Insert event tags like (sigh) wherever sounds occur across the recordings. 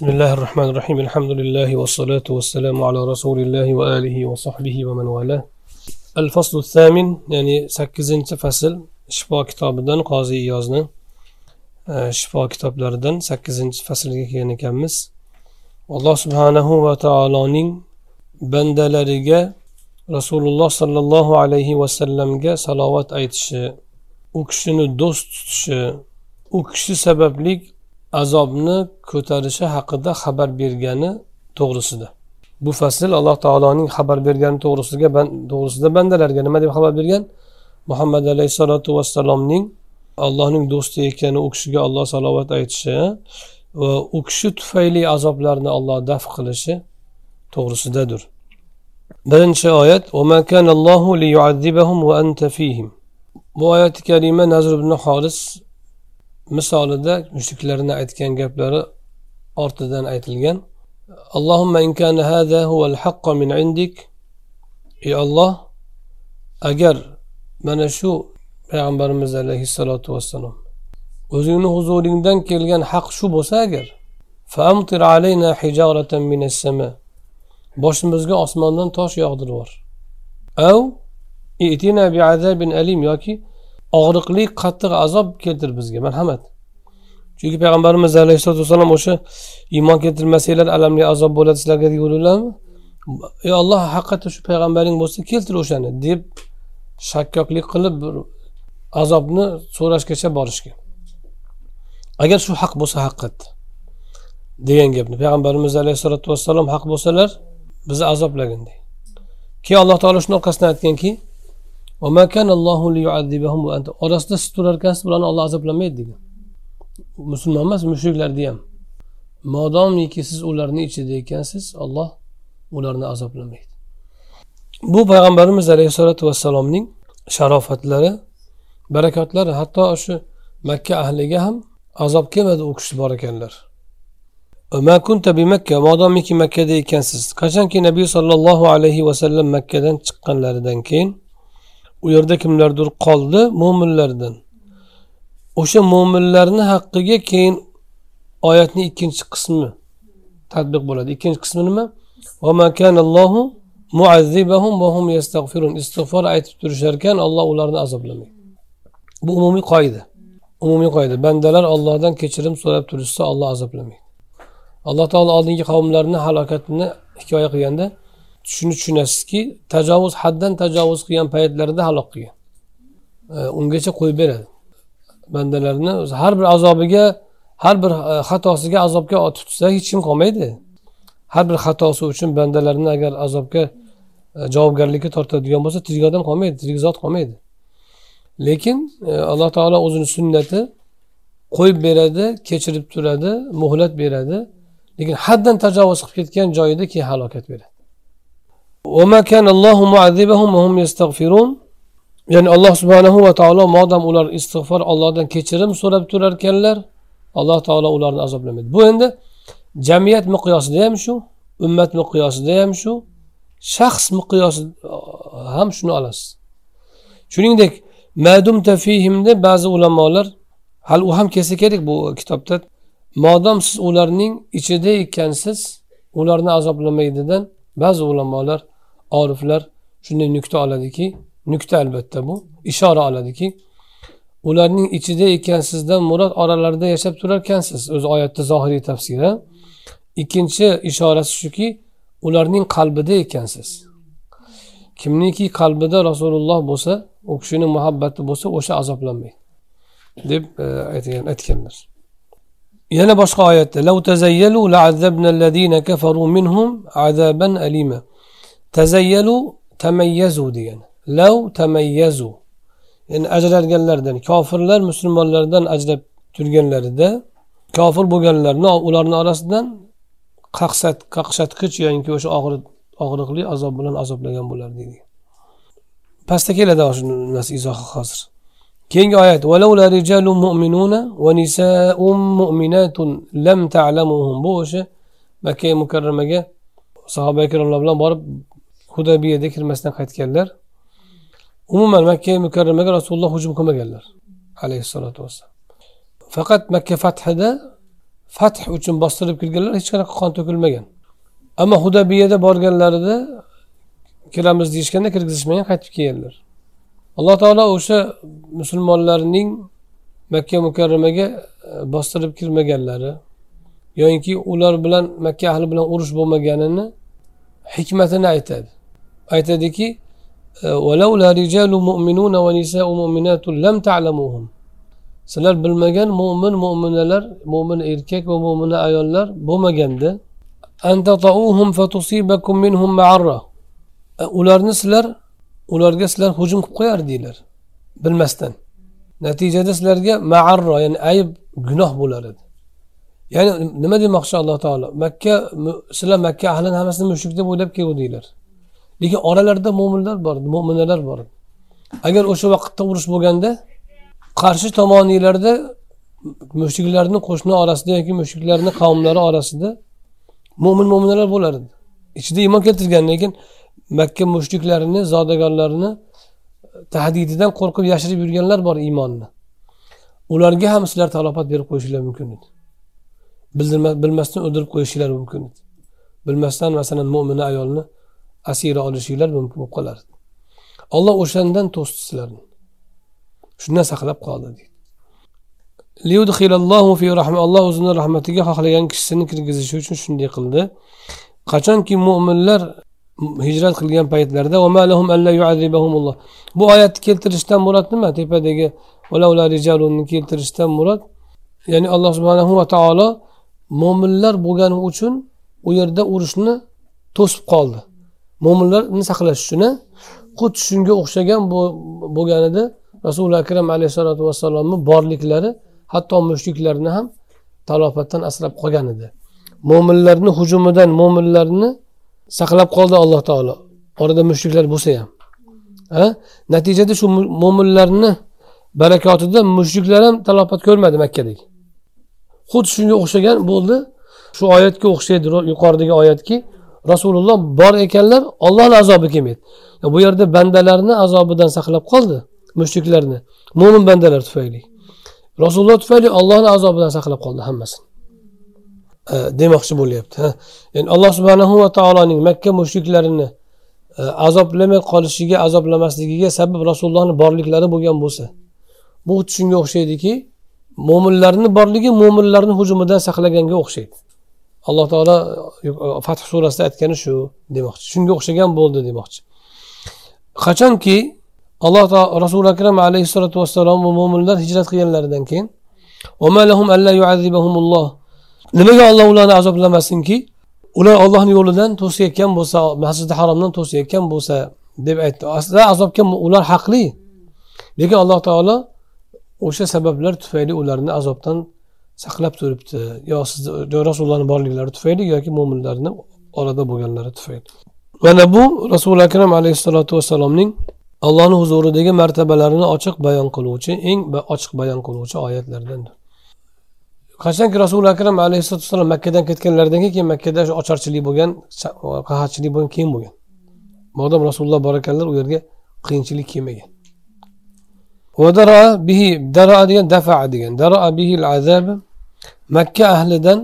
بسم الله الرحمن الرحيم الحمد لله والصلاة والسلام على رسول الله وآله وصحبه ومن والاه الفصل الثامن يعني سكزنت فصل شفا kitobidan qozi iyozni shifo kitoblaridan sakkizinchi faslga kelgan ekanmiz alloh subhanahu va taoloning bandalariga rasululloh sollallohu alayhi vasallamga salovat aytishi u kishini do'st tutishi u kishi sababli azobni ko'tarishi haqida xabar bergani to'g'risida. Bu fasl alloh taoloning xabar bergani to'g'risiga to'g'risida bandalarga nima deb xabar bergan? Muhammad alayhissalotu vassalomning allohning do'sti ekani u kishiga olloh salovat aytishi va u kishi tufayli azoblarni olloh daf qilishi to'g'risidadir. Birinchi oyat bu oyati karima nazr ibn xolis misolida mushriklarni aytgan gaplari ortidan aytilgan. Allohumma in kana hada huval haqqa min indik. Ey olloh agar mana shu payg'ambarimiz alayhissalotu vassalom o'zingni huzuringdan kelgan haq shu bo'lsa agar famtir alayna hijaratan minas sama boshimizga osmondan tosh yog'dirib av itina bi'azabin alim yoki og'riqli qattiq azob keltir bizga marhamat. Chunki payg'ambarimiz alayhisalotu vassalom o'sha iymon keltirmasanglar alamli azob bo'ladi sizlarga deyverdilarmi ey olloh haqiqatda shu payg'ambaring bo'lsa keltir o'shani deb shakkoklik qilib bir azobni so'rashgacha borishgan. Agar shu haq bo'lsa haqiqatda degan gapni payg'ambarimiz alayhissalotu vassalom haq bo'lsalar bizni azoblagin deydi. Keyin alloh taolo shuni orqasidan aytganki orasida siz turar ekansiz bularni olloh azoblamaydi degan. Musulmon emas mushriklarni ham modomiki siz ularni ichida ekansiz olloh ularni azoblamaydi. Bu payg'ambarimiz alayhissalotu vassalomning sharofatlari barakotlari hatto shu makka ahliga ham azob kelmadi u kishi bor ekanlar. Makka modomiki makkada ekansiz. Qachonki nabiy sollallohu alayhi vasallam makkadan chiqqanlaridan keyin u yerda kimlardir qoldi? Mo'minlardan o'sha mo'minlarni haqqiga keyin oyatni ikkinchi qismi tadbiq bo'ladi. Ikkinchi qismi nima? Istig'for aytib turishar ekan olloh ularni azoblamaydi. Bu umumiy qoida. Umumiy qoida. Bandalar ollohdan kechirim so'rab turishsa olloh azoblamaydi. Alloh taolo oldingi qavmlarni halokatini hikoya qilganda shuni tushunasizki tajovuz haddan tajovuz qilgan paytlarida halok qilgan. E, ungacha qo'yib beradi. Bandalarni har bir azobiga har bir e, xatosiga azobga tutsa hech kim qolmaydi. Har bir xatosi uchun bandalarni agar azobga e, javobgarlikka tortadigan bo'lsa tirik odam qolmaydi tirik zot qolmaydi. Lekin alloh taolo o'zini sunnati qo'yib beradi kechirib turadi muhlat beradi. Lekin haddan tajovuz qilib ketgan joyida keyin halokat beradi. Ya'ni alloh subhanahu va taolo modam ular istig'for ollohdan kechirim so'rab turar ekanlar alloh taolo ularni azoblamaydi bu endi jamiyat miqyosida ham shu ummat miqyosida ham shu shaxs miqyosi ham shuni olasiz shuningdek madum tafihimni ba'zi ulamolar hali u ham kelsa kerak bu kitobda modam siz ularning ichida ekansiz ularni azoblamaydidan ba'zi ulamolar oriflar shunday nuqta oladiki nuqta albatta bu ishora oladiki. Ularning ichida ekansizdan murod oralarida yashab turarkansiz o'zi oyatda zohiriy tafsiri ikkinchi ishorasi shuki ularning qalbida ekansiz. Kimniki qalbida rasululloh bo'lsa u kishini muhabbati bo'lsa o'sha azoblanmaydi deb e, aytgan aytganlar. Yana boshqa oyatda tazayyalu tamayyazu degan. Lav tamayyazu. Ya'ni ajralganlardan kofirlar musulmonlardan ajrab turganlarida kofir bo'lganlarni ularni orasidan qaqsat qaqshatqich yoki o'sha og'riqli azob bilan azoblagan bo'lardi degan pastda keladi shu narsa izohi hozir. Keyingi oyat mu'minuna va nisaun mu'minatun lam ta'lamuhum. Bu o'sha makka mukarramaga sahoba ikromlar bilan borib hudabiyada kirmasdan qaytganlar. Umuman makka mukarramaga rasululloh hujum qilmaganlar alayhissalotu vassalom. Faqat makka fathida fath uchun bostirib kirganlar hech qanaqa qon to'kilmagan. Ammo hudabiyada borganlarida kiramiz deyishganda kirgizishmagan qaytib kelganlar. Alloh taolo o'sha musulmonlarning makka mukarramaga e, bostirib kirmaganlari yoyinki ular bilan makka ahli bilan urush bo'lmaganini hikmatini aytadi. Aytadiki sizlar bilmagan mo'min mo'minalar mo'min erkak va mo'mina ayollar bo'lmaganda ularni sizlar ularga sizlar hujum qilib qo'yardinglar bilmasdan natijada sizlarga maarro ya'ni ayb gunoh bo'lar edi ya'ni nima demoqchi alloh taolo makka sizlar makka ahlini hammasini mushrik deb o'ylab keluvdinglar lekin oralarida mo'minlar bor mo'minalar bor. Agar o'sha vaqtda urush bo'lganda qarshi tomoninglarda mushuklarni qo'shni orasida yoki mushuklarni qavmlari orasida mo'min mo'minalar bo'lar edi. Ichida iymon keltirgan lekin makka mushriklarini zodagonlarini tahdididan qo'rqib yashirib yurganlar bor iymonni. Ularga ham sizlar talofat berib qo'yishinglar mumkin edi. Bilmasdan o'ldirib qo'yishinglar mumkin edi. Bilmasdan masalan mo'mina ayolni asira olishinglar mumkin bo'lib qolardi. Olloh o'shandan to'sdi sizlarni. Shundan saqlab qoldi deydi. Alloh o'zini rahmatiga xohlagan kishisini kirgizishi uchun shunday qildi. Qachonki mo'minlar hijrat qilgan paytlarda bu oyatni keltirishdan murod nima? Tepadagi keltirishdan murod. Ya'ni alloh subhanahu va taolo mo'minlar bo'lgani uchun u yerda urushni to'sib qoldi. Mo'minlarni saqlash uchun xuddi shunga o'xshagan bo'lganida rasuli akram alayhissalotu vassalomni borliklari hatto mushriklarni ham talofatdan asrab qolgan edi. Mo'minlarni hujumidan mo'minlarni saqlab qoldi alloh taolo. Orada mushriklar bo'lsa ham natijada shu mo'minlarni barakotida mushriklar ham talofat ko'rmadi makkadagi. Xuddi shunga o'xshagan bo'ldi. Shu oyatga o'xshaydi yuqoridagi oyatki rasululloh bor ekanlar ollohni azobi kelmaydi. Bu yerda bandalarni azobidan saqlab qoldi mushriklarni. Mo'min bandalar tufayli. Rasululloh tufayli ollohni azobidan saqlab qoldi hammasini. E, demoqchi bo'lyapti ya'ni alloh subhanahu va taoloning makka mushriklarini e, azoblamay qolishiga azoblamasligiga sabab rasulullohni borliklari bo'lgan bo'lsa bu xuddi shunga o'xshaydiki mo'minlarni borligi mo'minlarni hujumidan saqlaganga o'xshaydi. Alloh taolo e, fath surasida aytgani shu demoqchi. Shunga o'xshagan bo'ldi demoqchi. Qachonki alloh taolo rasuli akram alayhissalotu vassalom va mo'minlar hijrat qilganlaridan keyin nimaga olloh ularni azoblamasinki? Ular ollohni yo'lidan to'sayotgan bo'lsa masjidi haromdan to'sayotgan bo'lsa deb aytdi. Aslida azobga ular haqli. Lekin alloh taolo o'sha sabablar tufayli ularni azobdan saqlab turibdi. Yo sizni rasulullohni borliklari tufayli yoki mo'minlarni orada bo'lganlari tufayli. Mana bu rasuli akram alayhissalotu vassalomning allohni huzuridagi martabalarini ochiq bayon qiluvchi eng ochiq bayon qiluvchi oyatlardandir qachonki rasuli akram alayhissalatu vassalom makkadan ketganlaridan keyin makkada shu ocharchilik bo'lgan qahatchilik bo'lgan keyin bo'lgan. Modam rasululloh bor ekanlar u yerga qiyinchilik kelmagan. Bihi daroa degan dafa degan daroa bihi azab makka ahlidan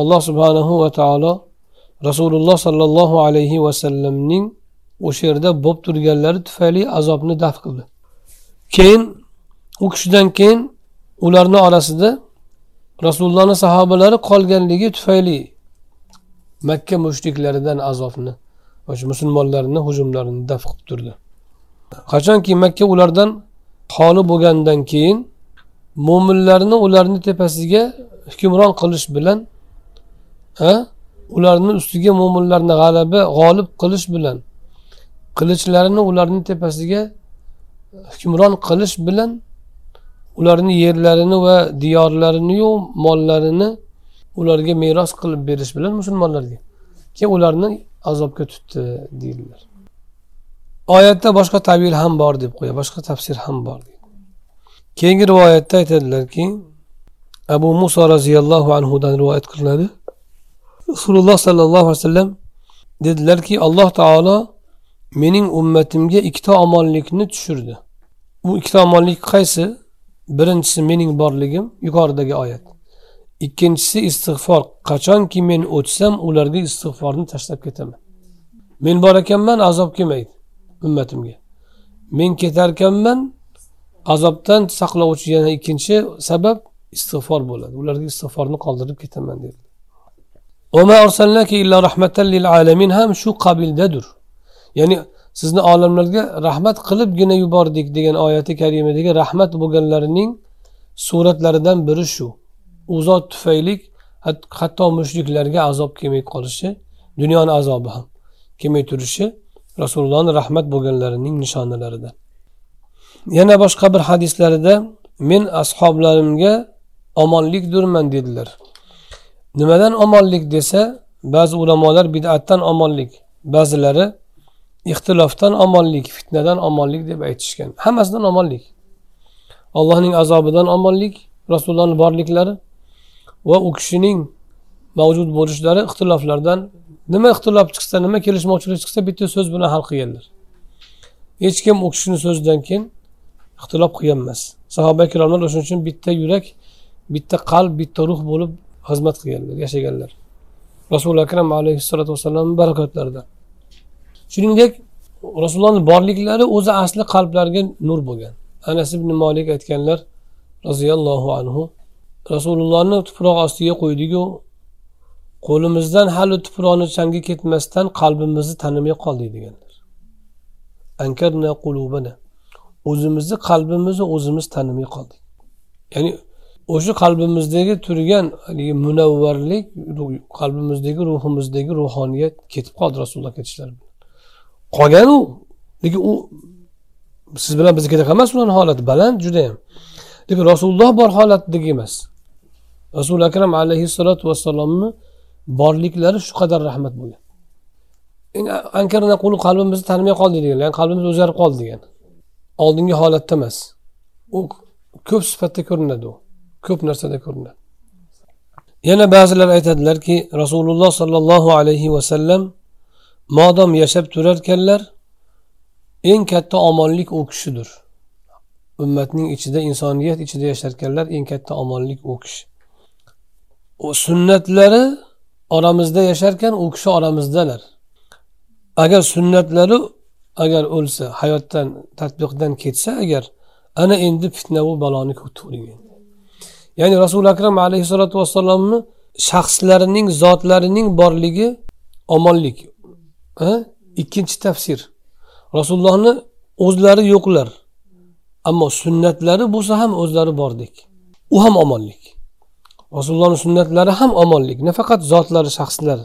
alloh subhanahu va taolo rasululloh sollallohu alayhi vasallamning o'sha yerda bo'lib turganlari tufayli azobni daf qildi. Keyin u kishidan keyin ularni orasida rasulullohni sahobalari qolganligi tufayli makka mushriklaridan azobni musulmonlarni hujumlarini daf qilib turdi. Qachonki makka ulardan xoli bo'lgandan keyin mo'minlarni ularni tepasiga hukmron qilish bilan ularni ustiga mo'minlarni g'alaba g'olib qilish bilan qilichlarini ularni tepasiga hukmron qilish bilan ularni yerlarini va diyorlariniyu mollarini ularga meros qilib berish bilan musulmonlarga keyin ularni azobga tutdi deydilar. Oyatda boshqa tavil ham bor deb qo'ya boshqa tafsir ham bor keyingi rivoyatda aytadilarki abu muso roziyallohu anhudan rivoyat qilinadi. Rasululloh sollallohu alayhi vasallam dedilarki alloh taolo mening ummatimga ikkita omonlikni tushirdi. Bu ikkita omonlik qaysi? Birinchisi mening borligim yuqoridagi oyat. Ikkinchisi istig'for. Qachonki men o'tsam ularga istig'forni tashlab ketaman. Men bor ekanman azob kelmaydi ummatimga. Men ketar ekanman azobdan saqlovchi yana ikkinchi sabab istig'for bo'ladi. Ularga istig'forni qoldirib ketaman dedi. Ham shu qabildadir. Ya'ni sizni olamlarga rahmat qilibgina yubordik degan oyati karimadagi rahmat bo'lganlarining suratlaridan biri shu. U zot tufayli hatto mushriklarga azob kelmay qolishi dunyoni azobi ham kelmay turishi rasulullohni rahmat bo'lganlarining nishonalaridan. Yana boshqa bir hadislarida men ashoblarimga omonlikdirman dedilar. Nimadan omonlik desa ba'zi ulamolar bidatdan omonlik ba'zilari ixtilofdan omonlik fitnadan omonlik deb aytishgan. Hammasidan omonlik. Allohning azobidan omonlik rasulullohni borliklari va u kishining mavjud bo'lishlari ixtiloflardan nima ixtilof chiqsa nima kelishmovchilik chiqsa bitta so'z bilan hal qilganlar. Hech kim u kishini so'zidan keyin ixtilof qilgan emas sahoba ikromlar o'shaning uchun bitta yurak bitta qalb bitta ruh bo'lib xizmat qilganlar yashaganlar. Rasuli akram alayhissalotu vassalomni barakotlaridan shuningdek rasulullohni borliklari o'zi asli qalblarga nur bo'lgan. Anas ibn molik aytganlar roziyallohu anhu rasulullohni tuproq ostiga qo'ydiku qo'limizdan hali tuproqni changi ketmasdan qalbimizni tanimay qoldik deganlar. O'zimizni qalbimizni o'zimiz tanimay qoldik. Ya'ni o'sha qalbimizdagi turgan haligi munavvarlik qalbimizdagi ruhimizdagi ruhoniyat ketib qoldi rasululloh ketishlari bilan. Qolgan u lekin u siz bilan bizniki emas ularni holati baland judayam. Lekin rasululloh bor holatdagi emas. Rasuli akram alayhissalotu vassalomni borliklari shu qadar rahmat bo'lgan. Qalbimizni tanimay qoldik degan ya'ni qalbimiz o'zgarib qoldi degan. Oldingi holatda emas. U ko'p sifatda ko'rinadi u. Ko'p narsada ko'rinadi. Yana ba'zilar aytadilarki rasululloh sollallohu alayhi vasallam modom yashab turarkanlar eng katta omonlik u kishidir. Ummatning ichida insoniyat ichida yasharkanlar eng katta omonlik u kishi. U sunnatlari oramizda yasharkan u kishi oramizdalar. Agar sunnatlari agar o'lsa hayotdan tadbiqdan ketsa agar ana endi fitna bu baloni ko'taring ya'ni rasuli akram alayhissalotu vassalomni shaxslarining zotlarining borligi omonlik ikkinchi tafsir. Rasulullohni o'zlari yo'qlar ammo sunnatlari bo'lsa ham o'zlari bordek. U ham omonlik. Rasulullohni sunnatlari ham omonlik nafaqat zotlari shaxslari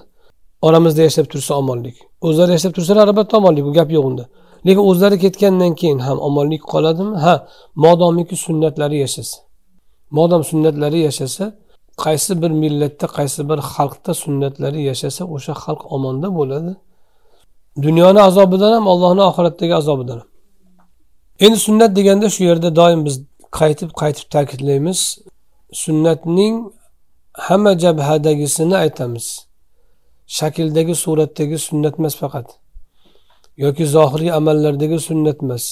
oramizda yashab tursa omonlik. O'zlari yashab tursalar albatta omonlik bu gap yo'q unda. Lekin o'zlari ketgandan keyin ham omonlik qoladimi? Ha modomiki sunnatlari yashasa. Modom sunnatlari yashasa qaysi bir millatda qaysi bir xalqda sunnatlari yashasa o'sha xalq omonda bo'ladi. Dunyoni azobidan ham allohni oxiratdagi azobidan ham. Endi sunnat deganda shu yerda doim biz qaytib qaytib ta'kidlaymiz. Sunnatning hamma jabhadagisini aytamiz. Shakldagi suratdagi sunnat emas faqat yoki zohiriy amallardagi sunnat emas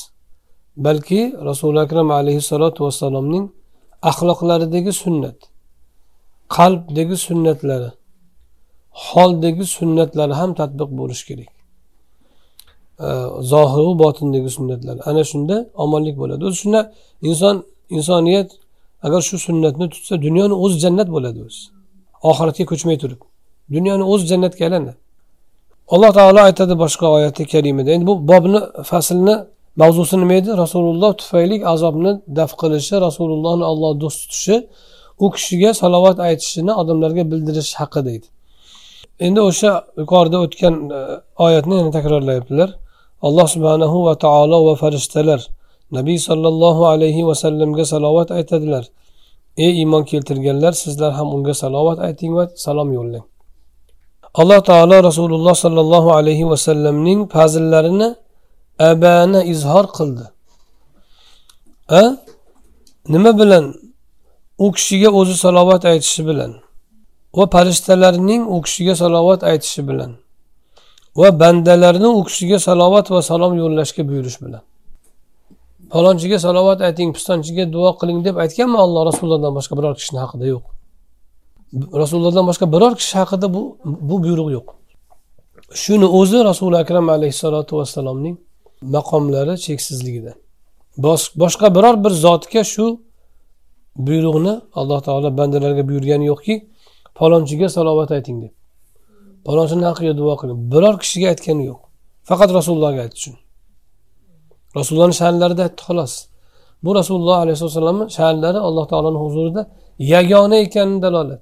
balki rasuli akram alayhissalotu vassalomning axloqlaridagi sunnat qalbdagi sunnatlari holdagi sunnatlari ham tadbiq bo'lishi kerak. Zohiru botindagi sunnatlar. Ana shunda omonlik bo'ladi. O'zi shunda inson insoniyat agar shu sunnatni tutsa dunyoni o'zi jannat bo'ladi o'zi. Oxiratga ko'chmay turib. Dunyoni o'zi jannatga aylanadi alloh taolo aytadi boshqa oyati karimada endi bu bobni faslni mavzusi nima edi? Rasululloh tufayli azobni daf qilishi rasulullohni olloh do'st tutishi u kishiga salovat aytishini odamlarga bildirish haqida edi endi o'sha yuqorida o'tgan e, oyatni yana takrorlayaptilar. Alloh subhanahu va taolo va farishtalar nabiy sollallohu alayhi vasallamga salovat aytadilar. Ey iymon keltirganlar sizlar ham unga salovat ayting va salom yo'llang. Alloh taolo rasululloh sollallohu alayhi vasallamning fazillarini abana izhor qildi. A? Nima bilan? U kishiga o'zi salovat aytishi bilan va farishtalarning u kishiga salovat aytishi bilan va bandalarni u kishiga salovat va salom yo'llashga buyurish bilan. Falonchiga salovat ayting pistonchiga duo qiling deb aytganmi alloh rasulullohdan boshqa biror kishini haqida yo'q. Rasulullohdan boshqa biror kishi haqida bu bu buyruq yo'q. Shuni o'zi rasuli akram alayhissalotu vassalomning maqomlari cheksizligida. Boshqa biror bir zotga shu buyruqni alloh taolo bandalarga buyurgani yo'qki palonchiga salovat ayting deb. Palonchini haqqiga duo qiling. Biror kishiga aytgani yo'q. Faqat rasulullohga aytdi shuni. Rasulullohni sha'nlarida aytdi xolos. Bu rasululloh alayhissalomni sha'nlari alloh taoloni huzurida yagona ekanini dalolat.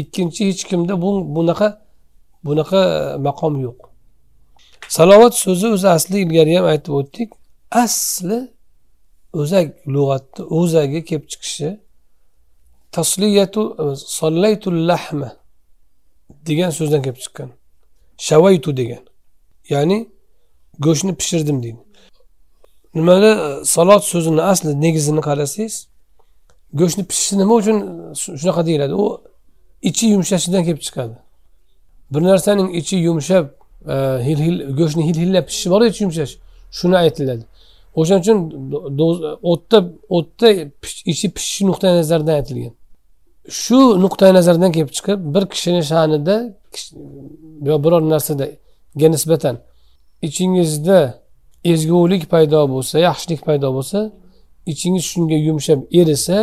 Ikkinchi hech kimda bu bunaqa bunaqa e, maqom yo'q. Salovat so'zi o'zi asli ilgari ham aytib o'tdik. Asli o'zak lug'atni o'zagi kelib chiqishi. Tasliyatu e, sollaytu lahma degan so'zdan kelib chiqqan. Shavaytu degan. Ya'ni go'shtni pishirdim deydi nimani e, salot so'zini asli negizini qarasangiz go'shtni pishishi nima uchun shunaqa deyiladi? U ichi yumshashidan kelib chiqadi. Bir narsaning ichi yumshab e, hil hil go'shtni hil hillab pishishi bor ichi yumshash. Shuni aytiladi. O'shaning uchun o'tda o'tda ichi pishishi nuqtai nazaridan aytilgan. Shu nuqtai nazardan kelib chiqib bir kishini sha'nida yo biror narsadaga nisbatan ichingizda ezgulik paydo bo'lsa yaxshilik paydo bo'lsa ichingiz shunga yumshab erisa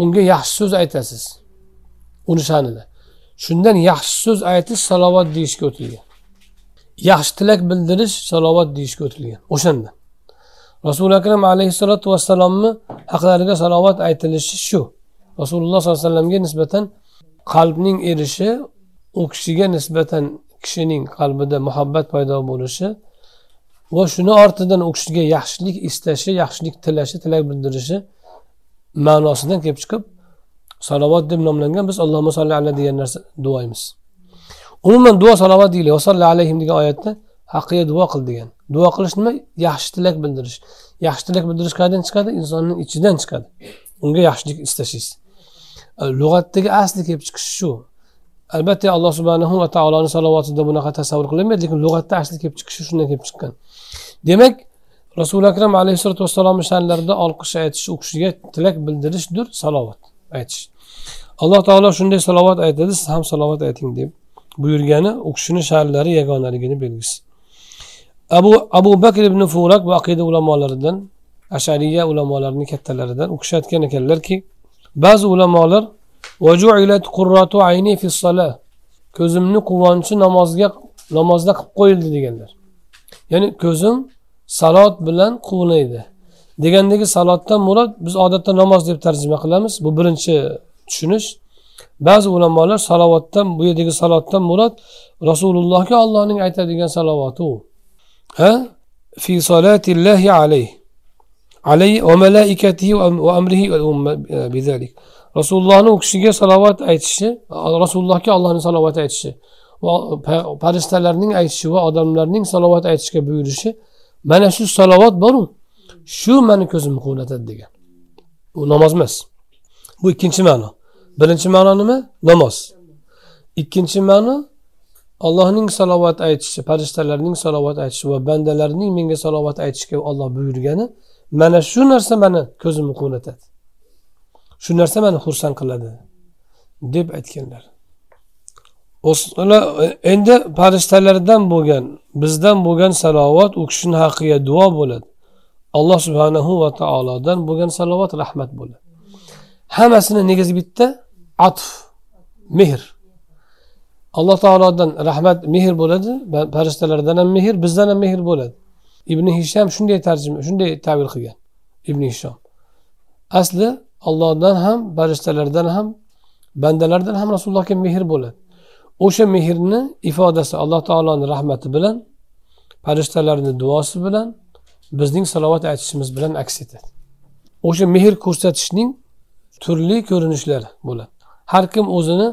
unga yaxshi so'z aytasiz. Uni sha'nida shundan yaxshi so'z aytish salovat deyishga o'tilgan. Yaxshi tilak bildirish salovat deyishga o'tilgan. O'shanda. Rasuli akram alayhissalotu vassalomni haqlariga salovat aytilishi shu. Rasululloh sollallohu alayhi vasallamga nisbatan qalbning erishi u kishiga nisbatan kishining qalbida muhabbat paydo bo'lishi va shuni ortidan u kishiga yaxshilik istashi yaxshilik tilashi tilak bildirishi ma'nosidan kelib chiqib salovat deb nomlangan biz allohimma solli ala degan narsa duoymiz umuman duo salovat deyiladi vasalli alayhim degan oyatda haqqiga duo qil degan. Duo qilish nima? Yaxshi tilak bildirish. Yaxshi tilak bildirish qayerdan chiqadi? Insonni ichidan chiqadi. Unga yaxshilik istashingiz lug'atdagi asli kelib chiqishi shu. Albatta alloh subhanahu va taoloni salovatida bunaqa tasavvur qilinmaydi lekin lug'atda asli kelib chiqishi shundan kelib chiqqan. Demak rasuli akram alayhissalotu vassalomni sha'nlarida olqish aytish u kishiga tilak bildirishdir salovat. Aytish. Alloh taolo shunday salovat aytadi siz ham salovat ayting deb buyurgani u kishini sha'nlari yagonaligini belgisi. Abu abu bakr ibn furak bu aqida ulamolaridan ashariya ulamolarining kattalaridan u kishi aytgan ekanlarki ba'zi ulamolar ko'zimni quvonchi namozga namozda qilib qo'yildi deganlar. Ya'ni ko'zim salot bilan quvnaydi. Degandagi salotdan murod biz odatda namoz deb tarjima qilamiz. Bu birinchi tushunish. Ba'zi ulamolar salovatdan bu yerdagi salotdan murod rasulullohga ollohning aytadigan salovati u. Ha? Fi solatillahi alayh. Alayhi va malaikatihi va amrihi e, bizalik. Rasulullohni u kishiga salovat aytishi rasulullohga allohni salovati aytishi va farishtalarning aytishi va odamlarning salovat aytishga buyurishi mana shu salovat boru. Shu mani ko'zimni quvnatadi degan. Bu namoz emas. Bu ikkinchi ma'no. Birinchi ma'no nima? Namoz. Ikkinchi ma'no allohning salovat aytishi farishtalarning salovat aytishi va bandalarning menga salovat aytishga olloh buyurgani mana shu narsa mani ko'zimni quvnatadi shu narsa mani xursand qiladi deb aytganlar. Endi farishtalardan bo'lgan bizdan bo'lgan salovat u kishini haqqiga duo bo'ladi. Alloh subhanahu va taolodan bo'lgan salovat rahmat bo'ladi hammasini negizi bitta atf mehr. Alloh taolodan rahmat mehr bo'ladi. Farishtalardan ham mehr bizdan ham mehr bo'ladi. Ibn hisham shunday tarjima shunday tavil qilgan ibn hishom asli allohdan ham farishtalardan ham bandalardan ham rasulullohga mehr bo'ladi. O'sha mehrni ifodasi alloh taoloni rahmati bilan farishtalarni duosi bilan bizning salovat aytishimiz bilan aks etadi. O'sha mehr ko'rsatishning turli ko'rinishlari bo'ladi. Har kim o'zini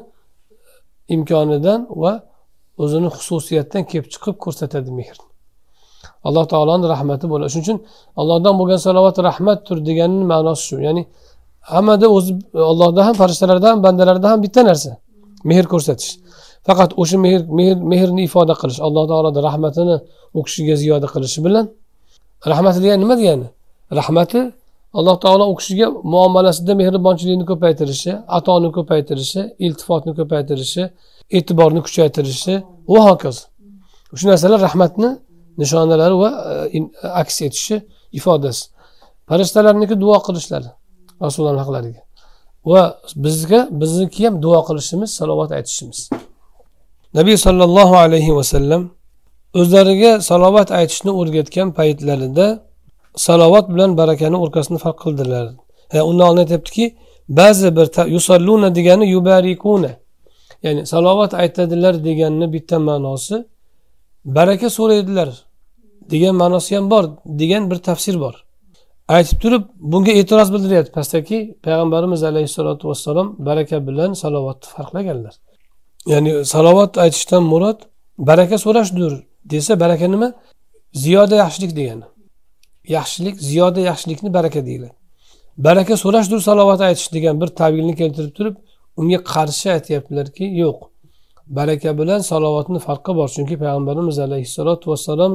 imkonidan va o'zini xususiyatidan kelib chiqib ko'rsatadi mehrni. Alloh taoloni rahmati bo'ladi. Shuning uchun allohdan bo'lgan salovat rahmatdir deganini ma'nosi shu. Ya'ni hammada o'zi allohda ham farishtalarda ham bandalarda ham bitta narsa. Mehr ko'rsatish. Faqat o'sha mehr mehr mehrni ifoda qilish alloh taoloni rahmatini u kishiga ziyoda qilishi bilan rahmati degani nima degani? Rahmati alloh taolo u kishiga muomalasida mehribonchilikni ko'paytirishi atoni ko'paytirishi iltifotni ko'paytirishi e'tiborni kuchaytirishi va hokazo. Shu narsalar rahmatni nishonalari va e, e, aks etishi ifodasi. Farishtalarniki duo qilishlari rasululloh haqlariga va bizga bizniki ham duo qilishimiz salovat aytishimiz. Nabiy sollallohu alayhi vasallam o'zlariga salovat aytishni o'rgatgan paytlarida salovat bilan barakani o'rkasini farq qildilar. Undan oldin aytyaptiki ba'zi bir yusalluna degani yubarikuna. Ya'ni salovat aytadilar deganni bitta ma'nosi baraka so'raydilar degan ma'nosi ham bor degan bir tafsir bor. Aytib turib bunga e'tiroz bildiryapti pastdagi payg'ambarimiz alayhissalotu vassalom baraka bilan salovatni farqlaganlar. Ya'ni salovat aytishdan murod baraka so'rashdir desa baraka nima? Ziyoda yaxshilik degani. Yaxshilik ziyoda yaxshilikni baraka deyiladi. Baraka so'rashdir salovat aytish degan bir tavilni keltirib turib unga qarshi aytyaptilarki yo'q. Baraka bilan salovatni farqi bor chunki payg'ambarimiz alayhissalotu vassalom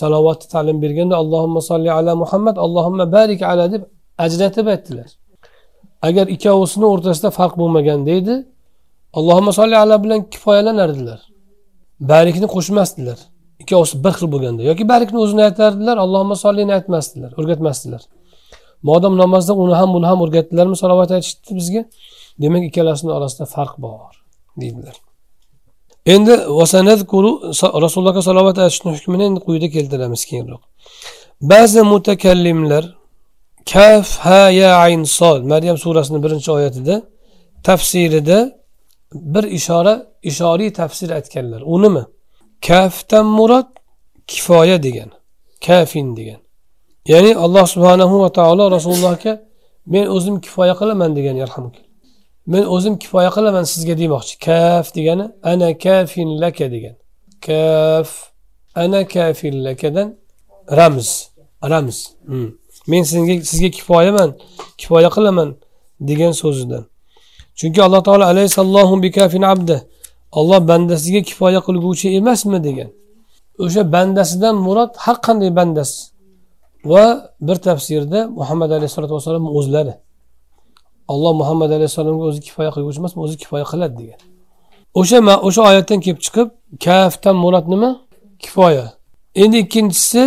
salovatni ta'lim berganda allohimma solli ala muhammad allohimma barik ala deb ajratib aytdilar. Agar ikkovisini o'rtasida farq bo'lmaganda edi allohimma solli ala bilan kifoyalanardilar. Barikni qo'shmasdilar. Ikkovsi bir xil bo'lganda yoki barikni o'zini aytardilar allohimma sollini aytmasdilar o'rgatmasdilar. Modam namozda uni ham buni ham o'rgatdilarmi salovat aytishdi bizga? Demak ikkalasini orasida farq bor deydilar. Endi rasulullohga salovat aytishni hukmini endi quyida keltiramiz keyinroq. Ba'zi mutakallimlar kaf ha ya ayn sol maryam surasini birinchi oyatida tafsirida bir ishora ishoriy tafsir aytganlar. U nima? Kafdan murod kifoya degan kafin degan. Ya'ni alloh subhanahu va taolo rasulullohga men o'zim kifoya qilaman degan men o'zim kifoya qilaman sizga demoqchi. Kaf degani ana kafin laka degan. Kaf ana kafin lakadan ramz ramz. Hmm. men sizga sizga kifoyaman kifoya qilaman degan so'zidan. Chunki alloh taolo alayhisallohu bikafin abdi olloh bandasiga kifoya qilguvchi emasmi degan. O'sha bandasidan murod har qanday bandasi va bir tafsirda muhammad alayhissalotu vassalom o'zlari. Olloh muhammad alayhissalomga o'zi kifoya qilguvchi emasmi o'zi kifoya qiladi degan. O'sha o'sha oyatdan kelib chiqib kafdan murod nima? Kifoya. Endi ikkinchisi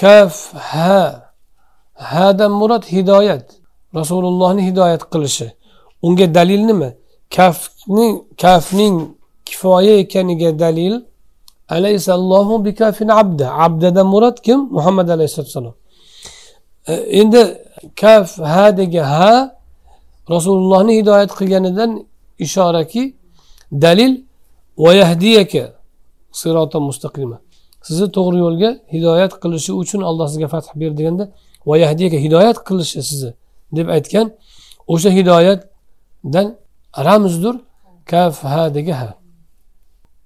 kaf ha. Hadan murod hidoyat. Rasulullohni hidoyat qilishi. Unga dalil nima? Kafning kafning kifoya ekaniga dalil alayhisallohu bikafin abda. Abdadan murod kim? Muhammad alayhissalatu vassalom e, endi kaf hadagi ha rasulullohni hidoyat qilganidan ishoraki dalil vayahdiyaka sirota mustaqima. Sizni to'g'ri yo'lga hidoyat qilishi uchun alloh sizga fath berdi deganda vayahdiyaka hidoyat qilishi sizni deb aytgan o'sha hidoyatdan ramzdir kaf ha degi ha.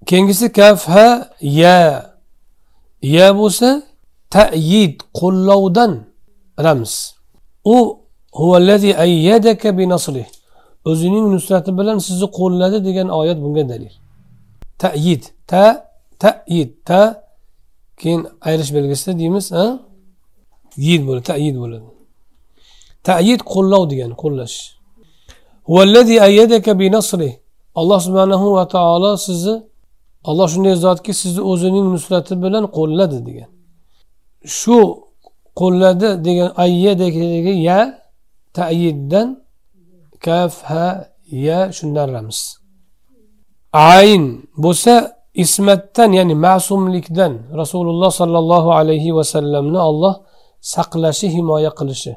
Keyingisi kaf ha ya. Ya bo'lsa tayid qo'llovdan ramz. U o'zining nusrati bilan sizni qo'lladi degan oyat bunga dalil. Tayid ta tayid ta. Keyin ayrish belgisi deymiz yid bo'ladi tayid bo'ladi. Tayid qo'llov degani qo'llash. Alloh subhanahu va taolo sizni alloh shunday zotki sizni o'zining nusrati bilan qo'lladi degan. Shu qo'lladi degan ayyadagi ya tayiddan kaf ha ya shundan ramiz ayn bo'lsa ismatdan ya'ni ma'sumlikdan rasululloh sollallohu alayhi vasallamni olloh saqlashi himoya qilishi.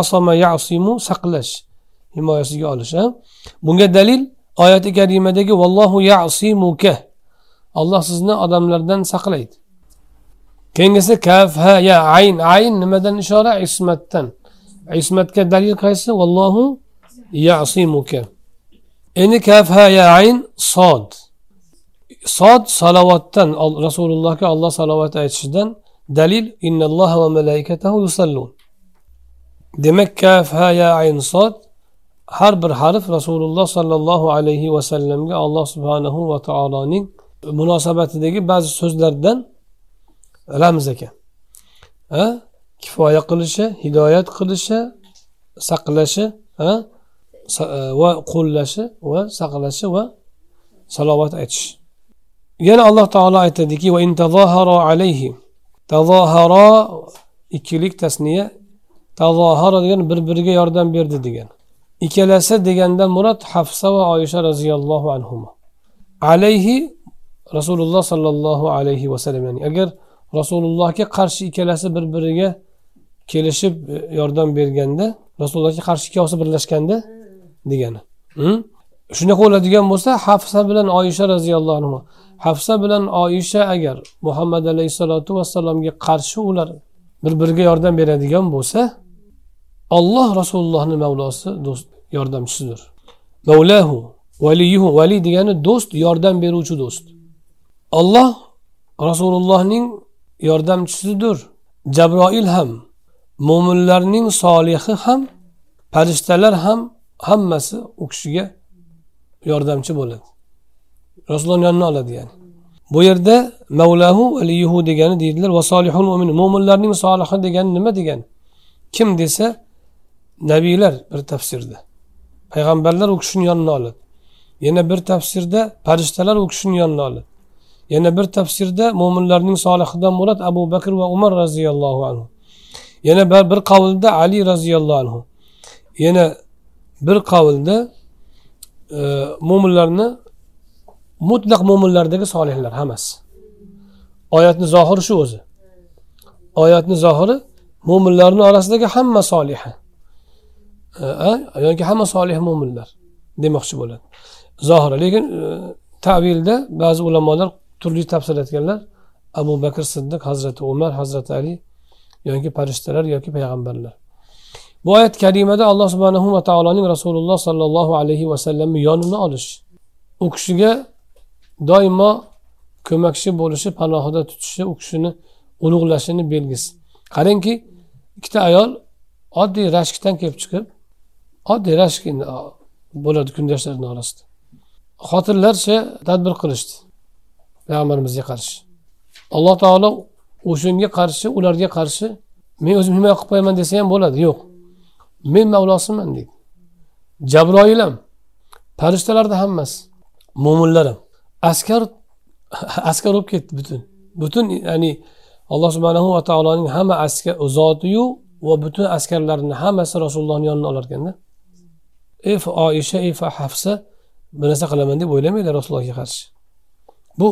Asoma yasimu saqlash. Himoyasiga olish bunga dalil oyati karimadagi vallohu yasimuka olloh sizni odamlardan saqlaydi. Keyingisi kaf ha ya ayn. Ayn nimadan ishora? Ismatdan. Ismatga dalil qaysi? Vallohu yasimuka endi kaf ha ya ayn sod. Sod salovatdan rasulullohga olloh salovat aytishidan dalil innalloha va malaikatahu yusallun demak kaf ha ya ayn sod har bir harf rasululloh sollallohu alayhi vasallamga alloh subhanahu va taoloning munosabatidagi ba'zi so'zlardan ramz ekan. Kifoya qilishi hidoyat qilishi saqlashi ha, e, va qo'llashi va saqlashi va salovat aytish. Yana alloh taolo aytadiki va intazoharo alayhi. Tazoharo ikkilik tasniya. Tazoharo degan bir biriga yordam berdi degan. Ikkalasi deganda murod hafsa va oysha roziyallohu anhu alayhi rasululloh sollallohu alayhi vasallam ya'ni agar rasulullohga qarshi ikkalasi bir biriga kelishib e, yordam berganda rasulullohga qarshi ikkovsi birlashganda degani. Shunaqa bo'ladigan bo'lsa hafsa bilan oyisha roziyallohu anhu hafsa bilan oyisha agar muhammad alayhissalotu vassalomga qarshi ular bir biriga yordam beradigan bo'lsa olloh rasulullohni mavlosi do'st yordamchisidir. Mavlahu valiyuhu vali degani do'st yordam beruvchi do'st. Olloh rasulullohning yordamchisidir. Jabroil ham mo'minlarning solihi ham farishtalar ham hammasi u kishiga yordamchi bo'ladi. Rasulullohni yonina oladi ya'ni. Bu yerda mavlahu valiyuhu degani deydilar va solihul mo'min mo'minlarning solihi degani nima degani? Kim desa nabiylar bir tafsirda. Payg'ambarlar u kishini yonina oladi. Yana bir tafsirda farishtalar u kishini yonina oladi. Yana bir tafsirda mo'minlarning solihidan murod abu bakr va umar roziyallohu anhu. Yana bir, qavlda ali roziyallohu anhu. Yana bir qavlda e, mo'minlarni mutlaq mo'minlardagi solihlar hammasi. Oyatni zohiri shu o'zi. Oyatni zohiri mo'minlarni orasidagi hamma solihi. Yoki hamma solih mo'minlar demoqchi bo'ladi. Zohiri lekin e, tavilda ba'zi ulamolar turli tafsir aytganlar abu bakr siddiq hazrati umar hazrati ali yoki farishtalar yoki payg'ambarlar. Bu oyat kalimada alloh subhanahu va taoloning rasululloh sollallohu alayhi vasallamni yonini olish. U kishiga doimo ko'makchi bo'lishi panohida tutishi u kishini ulug'lashini belgisi qarangki ikkita ayol oddiy rashkdan kelib chiqib oddiy rashk bo'ladi kundoshlarni orasida. Xotinlarcha tadbir qilishdi. Payg'ambarimizga qarshi. Alloh taolo o'shanga qarshi ularga qarshi men o'zim himoya qilib qo'yaman desa ham bo'ladi. Yo'q. Men mavlosiman deydi. Jabroil ham farishtalarni hammasi mo'minlar ham. Askar (laughs) askar bo'lib ketdi butun. Butun ya'ni alloh subhanahu va taoloning hamma askar zotiyu va butun askarlarini hammasi rasulullohni yonina olar ekanda ey oisha ey hafsa bir narsa qilaman deb o'ylamanglar rasulullohga qarshi. Bu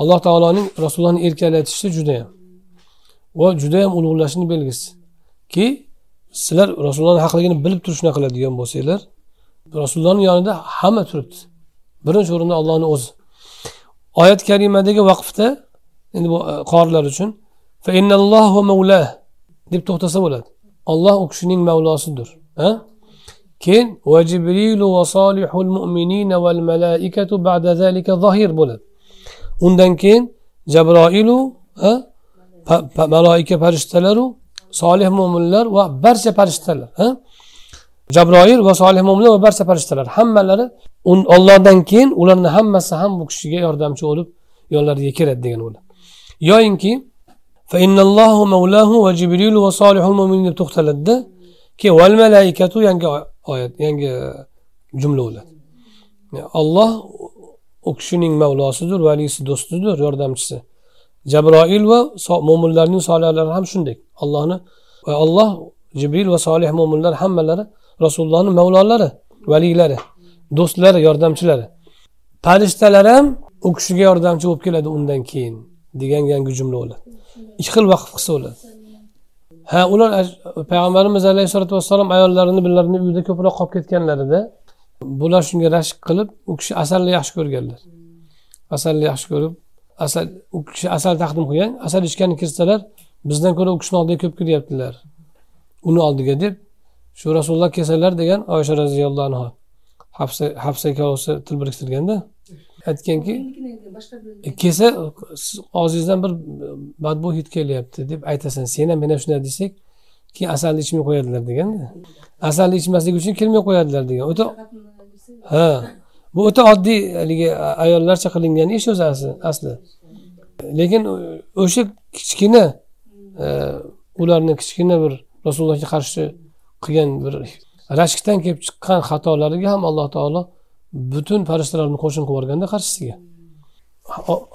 alloh taoloning rasulullohni erkalatishi judayam va judayam ulug'lashini belgisi. Ki sizlar rasulullohni haqligini bilib turib shunaqa qiladigan bo'lsanglar rasulullohni yonida hamma turibdi. Birinchi o'rinda ollohni o'zi. Oyat karimadagi vaqfda endi bu e, qorilar uchun "Fa innallohu mavlah" deb to'xtasa bo'ladi. Olloh u kishining mavlosidir ha? Keyin va jibrilu va solihul mu'minina val malaikatu ba'da zalika zohir bo'ladi. Undan keyin jabroilu maloika farishtalaru solih mo'minlar va barcha farishtalar jabroil va solih mo'minlar va barcha farishtalar hammalari ollohdan keyin ularni hammasi ham bu kishiga yordamchi bo'lib yonlariga keladi degan bo'ladi yoyinki innallohu mavlahu va jibrilu va solihul mo'minin deb to'xtaladida keyin val malaikatu yangi oyat yangi jumla bo'ladi olloh u kishining mavlosidir valisi do'stidir yordamchisi. Jabroil va mo'minlarning solihlari ham shunday. Allohni va alloh jibril va solih mo'minlar hammalari rasulullohni mavlolari valiylari do'stlari yordamchilari. Farishtalar ham u kishiga yordamchi bo'lib keladi undan keyin degan yangi jumla bo'ladi ikki xil vaqf qilsa bo'ladi ha ular payg'ambarimiz alayhissalotu vassalom ayollarini birlarini uyida ko'proq qolib ketganlarida bular shunga rashk qilib u kishi asalni yaxshi ko'rganlar. Asalni yaxshi ko'rib asal u kishi asal taqdim qilgan asal ichgani kirsalar bizdan ko'ra u kishini oldiga ko'p kiryaptilar. Uni oldiga deb shu rasululloh kelsalar degan oysha roziyallohu anhu hafsa hafsa ikkovsi til biriktirganda aytganki "E, kelsa siz og'zingizdan bir badbu hid kelyapti deb aytasan. Sen ham men ham shunday desak keyin asalni ichmay qo'yadilar deganda asalni ichmaslik uchun kelmay qo'yadilar degan. O'ta ha bu o'ta oddiy haligi ayollarcha qilingan ish o'zi asli. Lekin o'sha kichkina e, ularni kichkina bir rasulullohga qarshi qilgan bir rashkdan kelib chiqqan xatolariga ham alloh taolo butun farishtalarni qo'shin qilib yuborganda qarshisiga.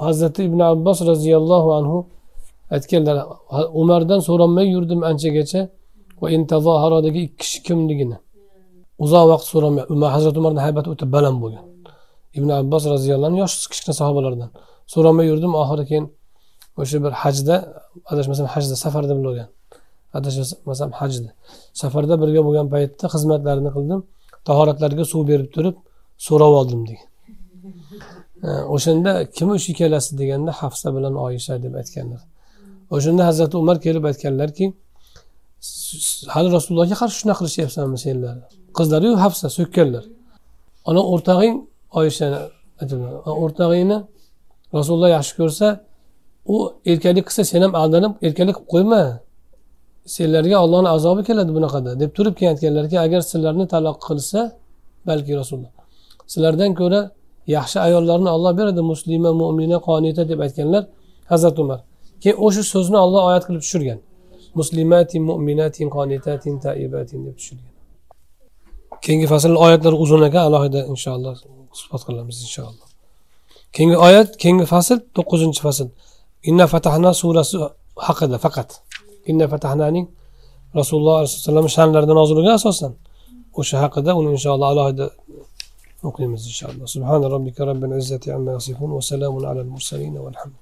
Hazrati ibn abbos roziyallohu anhu aytganlar umardan so'ramay yurdim anchagacha va intazoharodagi ikki kishi kimligini. Uzoq vaqt so'ramay umar hazrati umarni haybati o'ta baland bo'lgan. Ibn abbos roziyallohu anhu yosh kichkina sahobalardan. So'ramay yurdim oxiri keyin o'sha bir hajda adashmasam hajda safarda bo'lgan adashmasam hajda safarda birga bo'lgan paytda xizmatlarini qildim tahoratlarga suv berib turib so'rab oldim degan. O'shanda kim o'sha ikkalasi deganda hafsa bilan oyisha deb aytganlar. O'shanda hazrati umar kelib aytganlarki hali rasulullohga qarshi shunaqa qilishyapsanmi senlar? Qizlariyu hafsa so'kkanlar. Ana o'rtog'ing oyishani o'rtog'ingni rasululloh yaxshi ko'rsa u erkalik qilsa sen ham aldanib erkalik qilib qo'yma. Senlarga ollohni azobi keladi bunaqada deb turib keyin aytganlarki agar sizlarni taloq qilsa balki rasululloh sizlardan ko'ra yaxshi ayollarni olloh beradi muslima mo'mina qonita deb aytganlar hazrati umar. Keyin o'sha so'zni olloh oyat qilib tushirgan. Muslimatin mu'minatin qonitatin taibatin deb tushirgan. Keyingi fasl oyatlar uzun ekan alohida inshaalloh suhbat qilamiz inshaalloh. Keyingi oyat keyingi fasl to'qqizinchi fasl. Inna fatahna surasi haqida faqat. Inna fatahnaning rasululloh alayhi vasallam sha'nlarida nozil bo'lgan asosan. O'sha haqida uni inshaalloh alohida نقيم إن شاء الله. سبحان ربك رب العزة عما يصفون وسلام على المرسلين والحمد